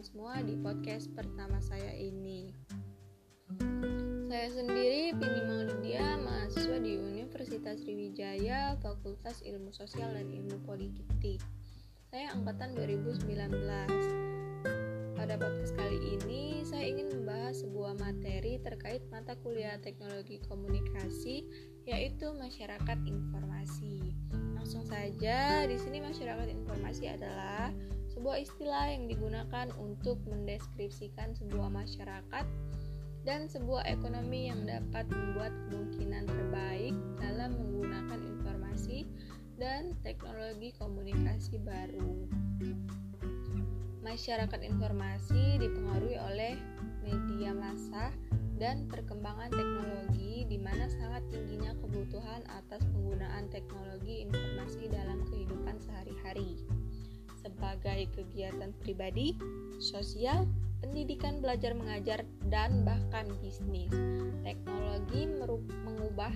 Teman-teman semua di podcast pertama saya ini. Saya sendiri Pini Maulidia, mahasiswa di Universitas Sriwijaya, Fakultas Ilmu Sosial dan Ilmu Politik. Saya angkatan 2019. Pada podcast kali ini, saya ingin membahas sebuah materi terkait mata kuliah Teknologi Komunikasi, yaitu Masyarakat Informasi. Langsung saja, di sini masyarakat informasi adalah sebuah istilah yang digunakan untuk mendeskripsikan sebuah masyarakat dan sebuah ekonomi yang dapat membuat kemungkinan terbaik dalam menggunakan informasi dan teknologi komunikasi baru. Masyarakat informasi dipengaruhi oleh media massa dan perkembangan teknologi di mana sangat tingginya kebutuhan atas penggunaan teknologi informasi dalam kehidupan sehari-hari sebagai kegiatan pribadi, sosial, pendidikan belajar mengajar, dan bahkan bisnis. Teknologi mengubah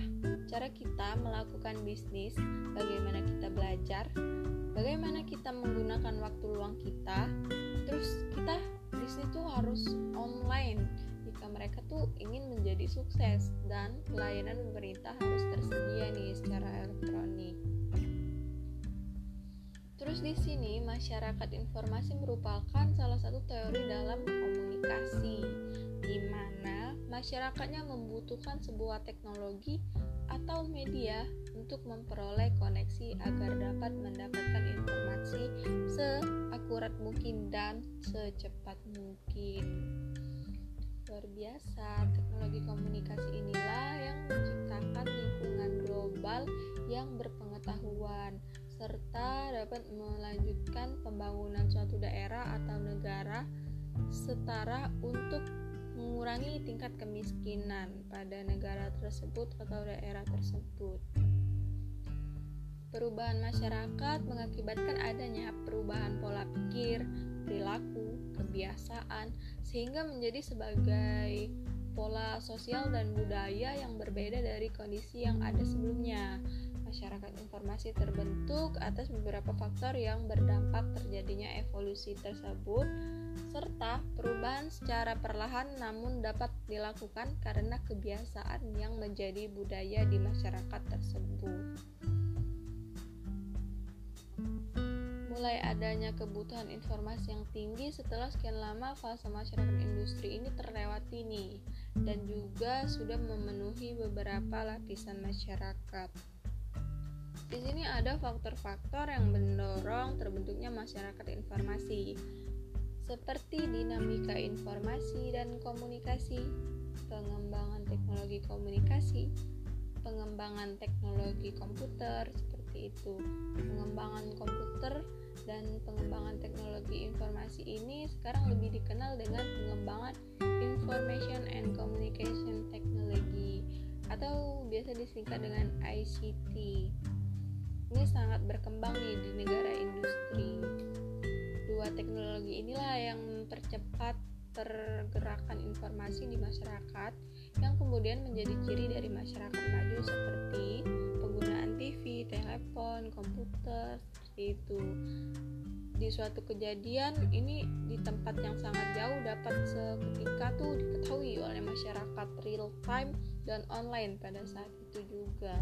cara kita melakukan bisnis, bagaimana kita belajar, bagaimana kita menggunakan waktu luang kita, terus kita bisnis itu harus online mereka tuh ingin menjadi sukses dan pelayanan pemerintah harus tersedia nih secara elektronik. Terus di sini masyarakat informasi merupakan salah satu teori dalam komunikasi di mana masyarakatnya membutuhkan sebuah teknologi atau media untuk memperoleh koneksi agar dapat mendapatkan informasi seakurat mungkin dan secepat mungkin luar biasa. Teknologi komunikasi inilah yang menciptakan lingkungan global yang berpengetahuan serta dapat melanjutkan pembangunan suatu daerah atau negara setara untuk mengurangi tingkat kemiskinan pada negara tersebut atau daerah tersebut. Perubahan masyarakat mengakibatkan adanya perubahan pola pikir, perilaku, kebiasaan, sehingga menjadi sebagai pola sosial dan budaya yang berbeda dari kondisi yang ada sebelumnya. Masyarakat informasi terbentuk atas beberapa faktor yang berdampak terjadinya evolusi tersebut, serta perubahan secara perlahan namun dapat dilakukan karena kebiasaan yang menjadi budaya di masyarakat tersebut. mulai adanya kebutuhan informasi yang tinggi setelah sekian lama fase masyarakat industri ini terlewati nih dan juga sudah memenuhi beberapa lapisan masyarakat. Di sini ada faktor-faktor yang mendorong terbentuknya masyarakat informasi seperti dinamika informasi dan komunikasi, pengembangan teknologi komunikasi, pengembangan teknologi komputer seperti itu, pengembangan komputer dan pengembangan teknologi informasi ini sekarang lebih dikenal dengan pengembangan Information and Communication Technology atau biasa disingkat dengan ICT. Ini sangat berkembang nih di negara industri. Dua teknologi inilah yang mempercepat pergerakan informasi di masyarakat yang kemudian menjadi ciri dari masyarakat maju seperti penggunaan TV, telepon, komputer, seperti itu di suatu kejadian ini di tempat yang sangat jauh dapat seketika tuh diketahui oleh masyarakat real time dan online pada saat itu juga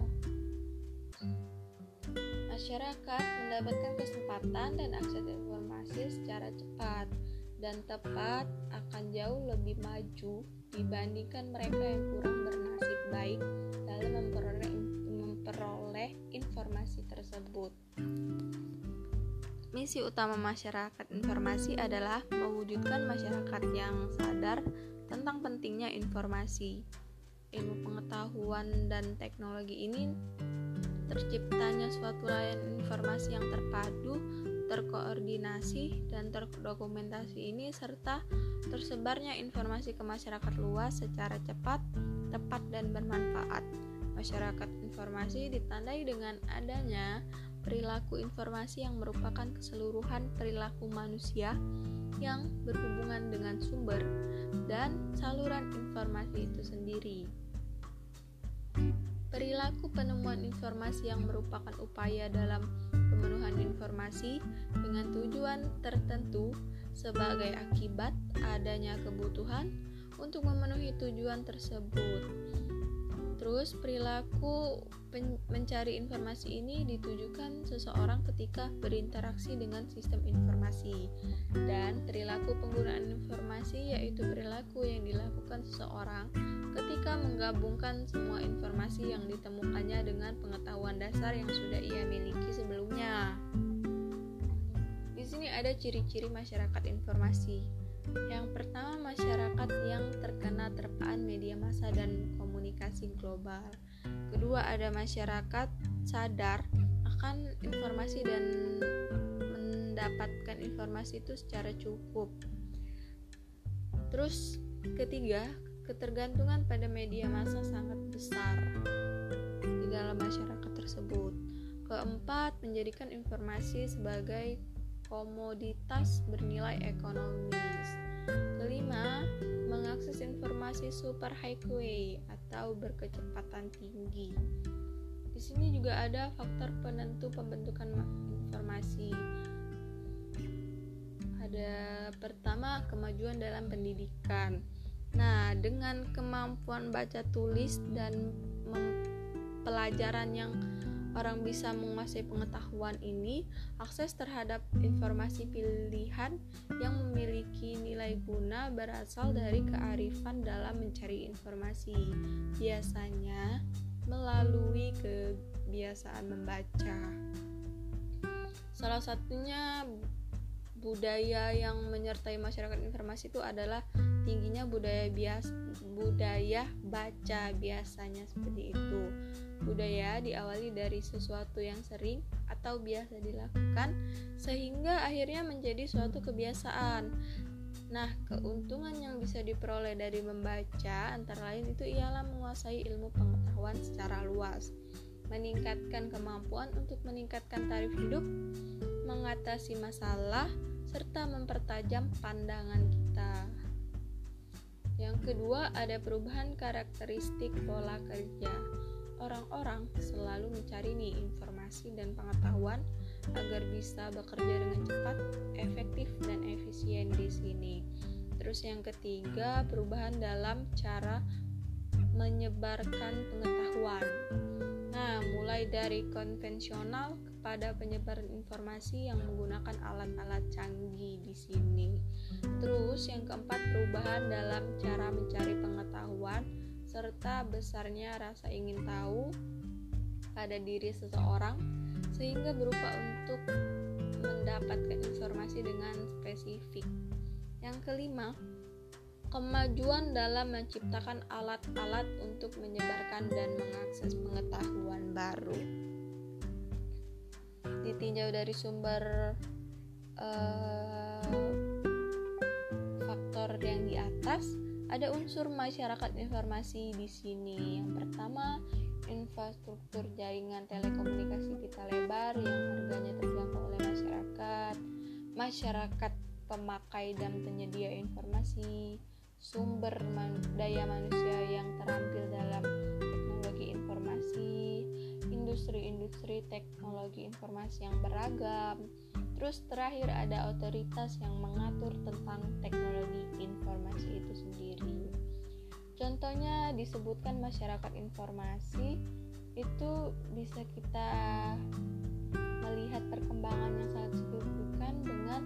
masyarakat mendapatkan kesempatan dan akses informasi secara cepat dan tepat akan jauh lebih maju dibandingkan mereka yang kurang bernasib baik dalam memperoleh, memperoleh informasi tersebut. Misi utama masyarakat informasi adalah mewujudkan masyarakat yang sadar tentang pentingnya informasi. Ilmu pengetahuan dan teknologi ini terciptanya suatu layanan informasi yang terpadu, terkoordinasi, dan terdokumentasi ini serta tersebarnya informasi ke masyarakat luas secara cepat, tepat, dan bermanfaat. Masyarakat informasi ditandai dengan adanya perilaku informasi yang merupakan keseluruhan perilaku manusia yang berhubungan dengan sumber dan saluran informasi itu sendiri. Perilaku penemuan informasi yang merupakan upaya dalam pemenuhan informasi dengan tujuan tertentu sebagai akibat adanya kebutuhan untuk memenuhi tujuan tersebut. Terus perilaku mencari informasi ini ditujukan seseorang ketika berinteraksi dengan sistem informasi dan perilaku penggunaan informasi yaitu perilaku yang dilakukan seseorang ketika menggabungkan semua informasi yang ditemukannya dengan pengetahuan dasar yang sudah ia miliki sebelumnya. Di sini ada ciri-ciri masyarakat informasi. Yang pertama, masyarakat yang terkena terpaan media massa dan komunikasi global. Kedua, ada masyarakat sadar akan informasi dan mendapatkan informasi itu secara cukup. Terus, ketiga, ketergantungan pada media massa sangat besar di dalam masyarakat tersebut. Keempat, menjadikan informasi sebagai komoditas bernilai ekonomis. Mengakses informasi super highway atau berkecepatan tinggi. Di sini juga ada faktor penentu pembentukan informasi. Ada pertama kemajuan dalam pendidikan. Nah, dengan kemampuan baca tulis dan pelajaran yang orang bisa menguasai pengetahuan ini, akses terhadap informasi pilihan yang memiliki nilai guna berasal dari kearifan dalam mencari informasi. Biasanya melalui kebiasaan membaca. Salah satunya budaya yang menyertai masyarakat informasi itu adalah tingginya budaya bias budaya baca biasanya seperti itu budaya diawali dari sesuatu yang sering atau biasa dilakukan sehingga akhirnya menjadi suatu kebiasaan. Nah, keuntungan yang bisa diperoleh dari membaca antara lain itu ialah menguasai ilmu pengetahuan secara luas, meningkatkan kemampuan untuk meningkatkan tarif hidup, mengatasi masalah, serta mempertajam pandangan kita. Yang kedua, ada perubahan karakteristik pola kerja orang-orang selalu mencari nih informasi dan pengetahuan agar bisa bekerja dengan cepat, efektif, dan efisien di sini. Terus yang ketiga, perubahan dalam cara menyebarkan pengetahuan. Nah, mulai dari konvensional kepada penyebaran informasi yang menggunakan alat-alat canggih di sini. Terus yang keempat, perubahan dalam cara mencari pengetahuan serta besarnya rasa ingin tahu pada diri seseorang sehingga berupa untuk mendapatkan informasi dengan spesifik. Yang kelima, kemajuan dalam menciptakan alat-alat untuk menyebarkan dan mengakses pengetahuan baru. Ditinjau dari sumber uh, faktor yang di atas, ada unsur masyarakat informasi di sini. Yang pertama, infrastruktur jaringan telekomunikasi pita lebar yang harganya terjangkau oleh masyarakat, masyarakat pemakai dan penyedia informasi, sumber man daya manusia yang terampil dalam teknologi informasi, industri-industri teknologi informasi yang beragam, Terus terakhir ada otoritas yang mengatur tentang teknologi informasi itu sendiri. Contohnya disebutkan masyarakat informasi itu bisa kita melihat perkembangan yang sangat signifikan dengan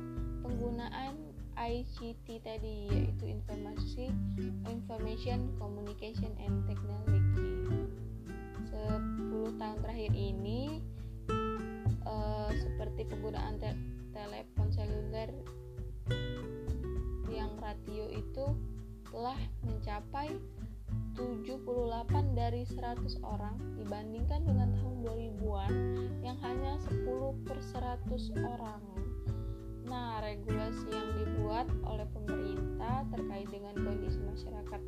penggunaan ICT tadi yaitu informasi information communication and technology 10 tahun terakhir ini uh, seperti penggunaan te telepon seluler yang ratio itu telah mencapai 78 dari 100 orang dibandingkan dengan tahun 2000-an yang hanya 10 per 100 orang. Nah, regulasi yang dibuat oleh pemerintah terkait dengan kondisi masyarakat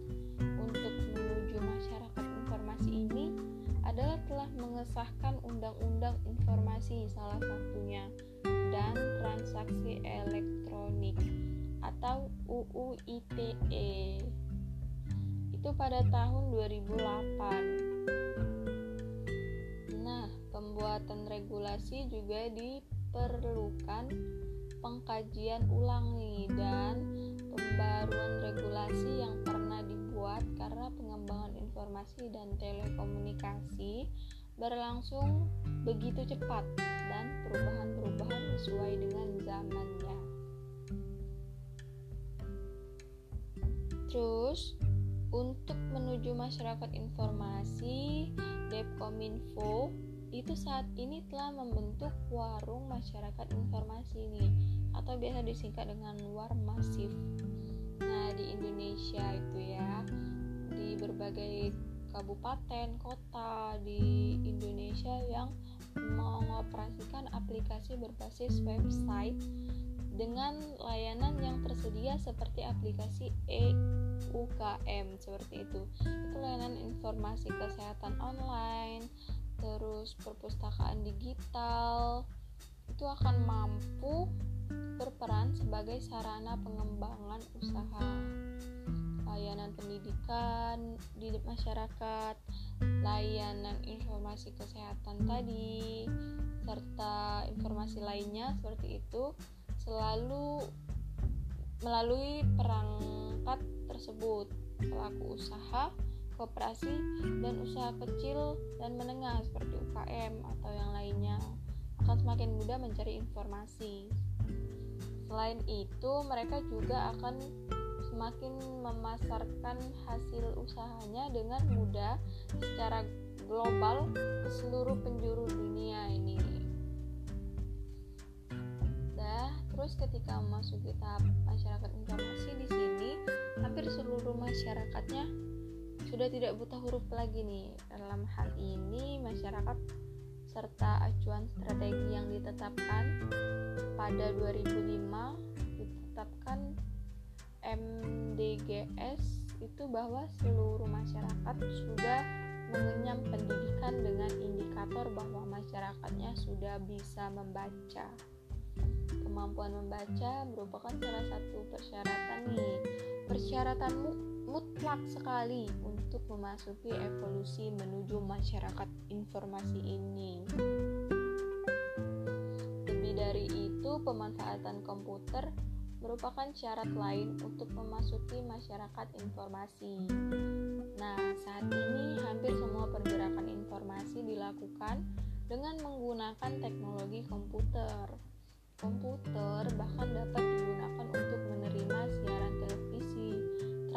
telah mengesahkan Undang-Undang Informasi salah satunya dan Transaksi Elektronik atau UU ITE itu pada tahun 2008. Nah, pembuatan regulasi juga diperlukan pengkajian ulang nih dan pembaruan regulasi yang pernah dibuat karena pengembangan informasi dan telekomunikasi berlangsung begitu cepat dan perubahan-perubahan sesuai dengan zamannya. Terus, untuk menuju masyarakat informasi, Depkominfo itu saat ini telah membentuk warung masyarakat informasi ini atau biasa disingkat dengan Warmasif. Nah, di Indonesia itu ya, di berbagai kabupaten, kota di Indonesia yang mengoperasikan aplikasi berbasis website dengan layanan yang tersedia seperti aplikasi EUKM seperti itu. Itu layanan informasi kesehatan online, terus perpustakaan digital. Itu akan mampu berperan sebagai sarana pengembangan usaha layanan pendidikan di masyarakat, layanan informasi kesehatan tadi, serta informasi lainnya seperti itu selalu melalui perangkat tersebut pelaku usaha koperasi dan usaha kecil dan menengah seperti UKM atau yang lainnya akan semakin mudah mencari informasi. Selain itu, mereka juga akan semakin memasarkan hasil usahanya dengan mudah secara global ke seluruh penjuru dunia ini. Terus ketika memasuki tahap masyarakat informasi di sini, hampir seluruh masyarakatnya sudah tidak buta huruf lagi nih. Dalam hal ini masyarakat serta acuan strategi yang ditetapkan pada 2005 ditetapkan MDGS itu bahwa seluruh masyarakat sudah mengenyam pendidikan dengan indikator bahwa masyarakatnya sudah bisa membaca. Kemampuan membaca merupakan salah satu persyaratan nih, persyaratan mutlak sekali untuk memasuki evolusi menuju masyarakat informasi ini. Lebih dari itu, pemanfaatan komputer merupakan syarat lain untuk memasuki masyarakat informasi. Nah, saat ini hampir semua pergerakan informasi dilakukan dengan menggunakan teknologi komputer. Komputer bahkan dapat digunakan untuk menerima siaran televisi,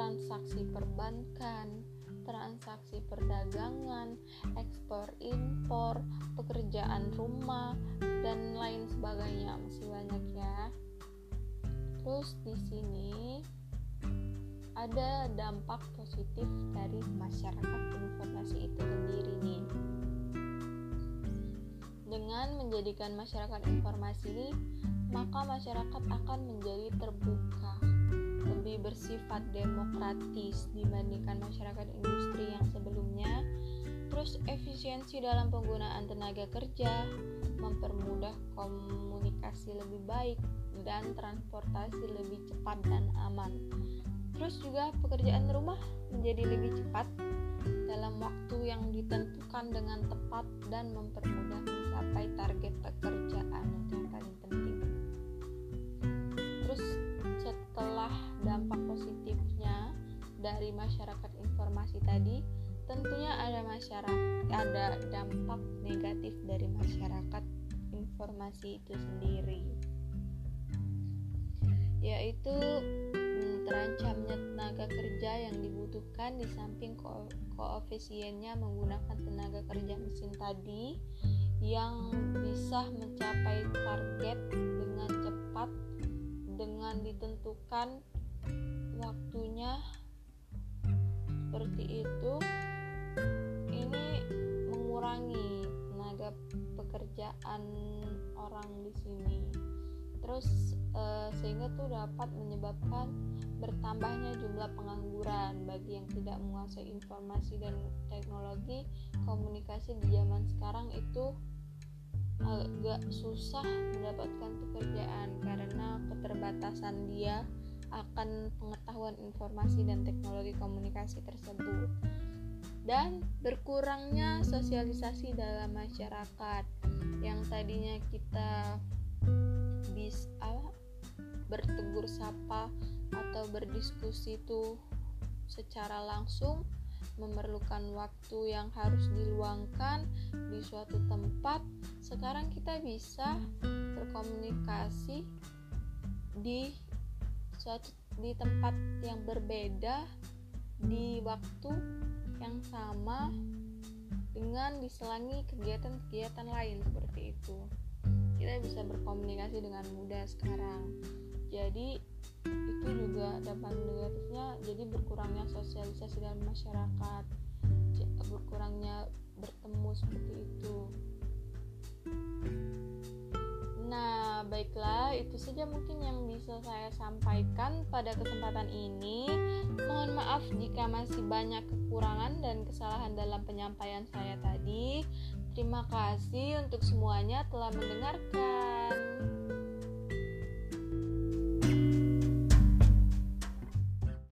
transaksi perbankan, transaksi perdagangan, ekspor impor, pekerjaan rumah, dan lain sebagainya. Masih banyak ya. Terus di sini ada dampak positif dari masyarakat informasi itu sendiri nih dengan menjadikan masyarakat informasi ini, maka masyarakat akan menjadi terbuka, lebih bersifat demokratis dibandingkan masyarakat industri yang sebelumnya. Terus efisiensi dalam penggunaan tenaga kerja, mempermudah komunikasi lebih baik dan transportasi lebih cepat dan aman. Terus juga pekerjaan rumah menjadi lebih cepat dalam waktu yang ditentukan dengan tepat dan mempermudah mencapai target pekerjaan yang paling penting dampak positifnya dari masyarakat informasi tadi tentunya ada masyarakat ada dampak negatif dari masyarakat informasi itu sendiri. Yaitu hmm, terancamnya tenaga kerja yang dibutuhkan di samping ko koefisiennya menggunakan tenaga kerja mesin tadi yang bisa mencapai target dengan cepat dengan ditentukan waktunya seperti itu ini mengurangi tenaga pekerjaan orang di sini. Terus e, sehingga tuh dapat menyebabkan bertambahnya jumlah pengangguran bagi yang tidak menguasai informasi dan teknologi. Komunikasi di zaman sekarang itu agak susah mendapatkan pekerjaan karena keterbatasan dia akan pengetahuan informasi dan teknologi komunikasi tersebut. dan berkurangnya sosialisasi dalam masyarakat yang tadinya kita bisa bertegur sapa atau berdiskusi itu secara langsung memerlukan waktu yang harus diluangkan di suatu tempat sekarang kita bisa berkomunikasi di suatu di tempat yang berbeda di waktu yang sama dengan diselangi kegiatan-kegiatan lain seperti itu. Kita bisa berkomunikasi dengan mudah sekarang. Jadi itu juga dampak negatifnya jadi berkurangnya sosialisasi dalam masyarakat berkurangnya bertemu seperti itu Baiklah, itu saja mungkin yang bisa saya sampaikan pada kesempatan ini. Mohon maaf jika masih banyak kekurangan dan kesalahan dalam penyampaian saya tadi. Terima kasih untuk semuanya telah mendengarkan.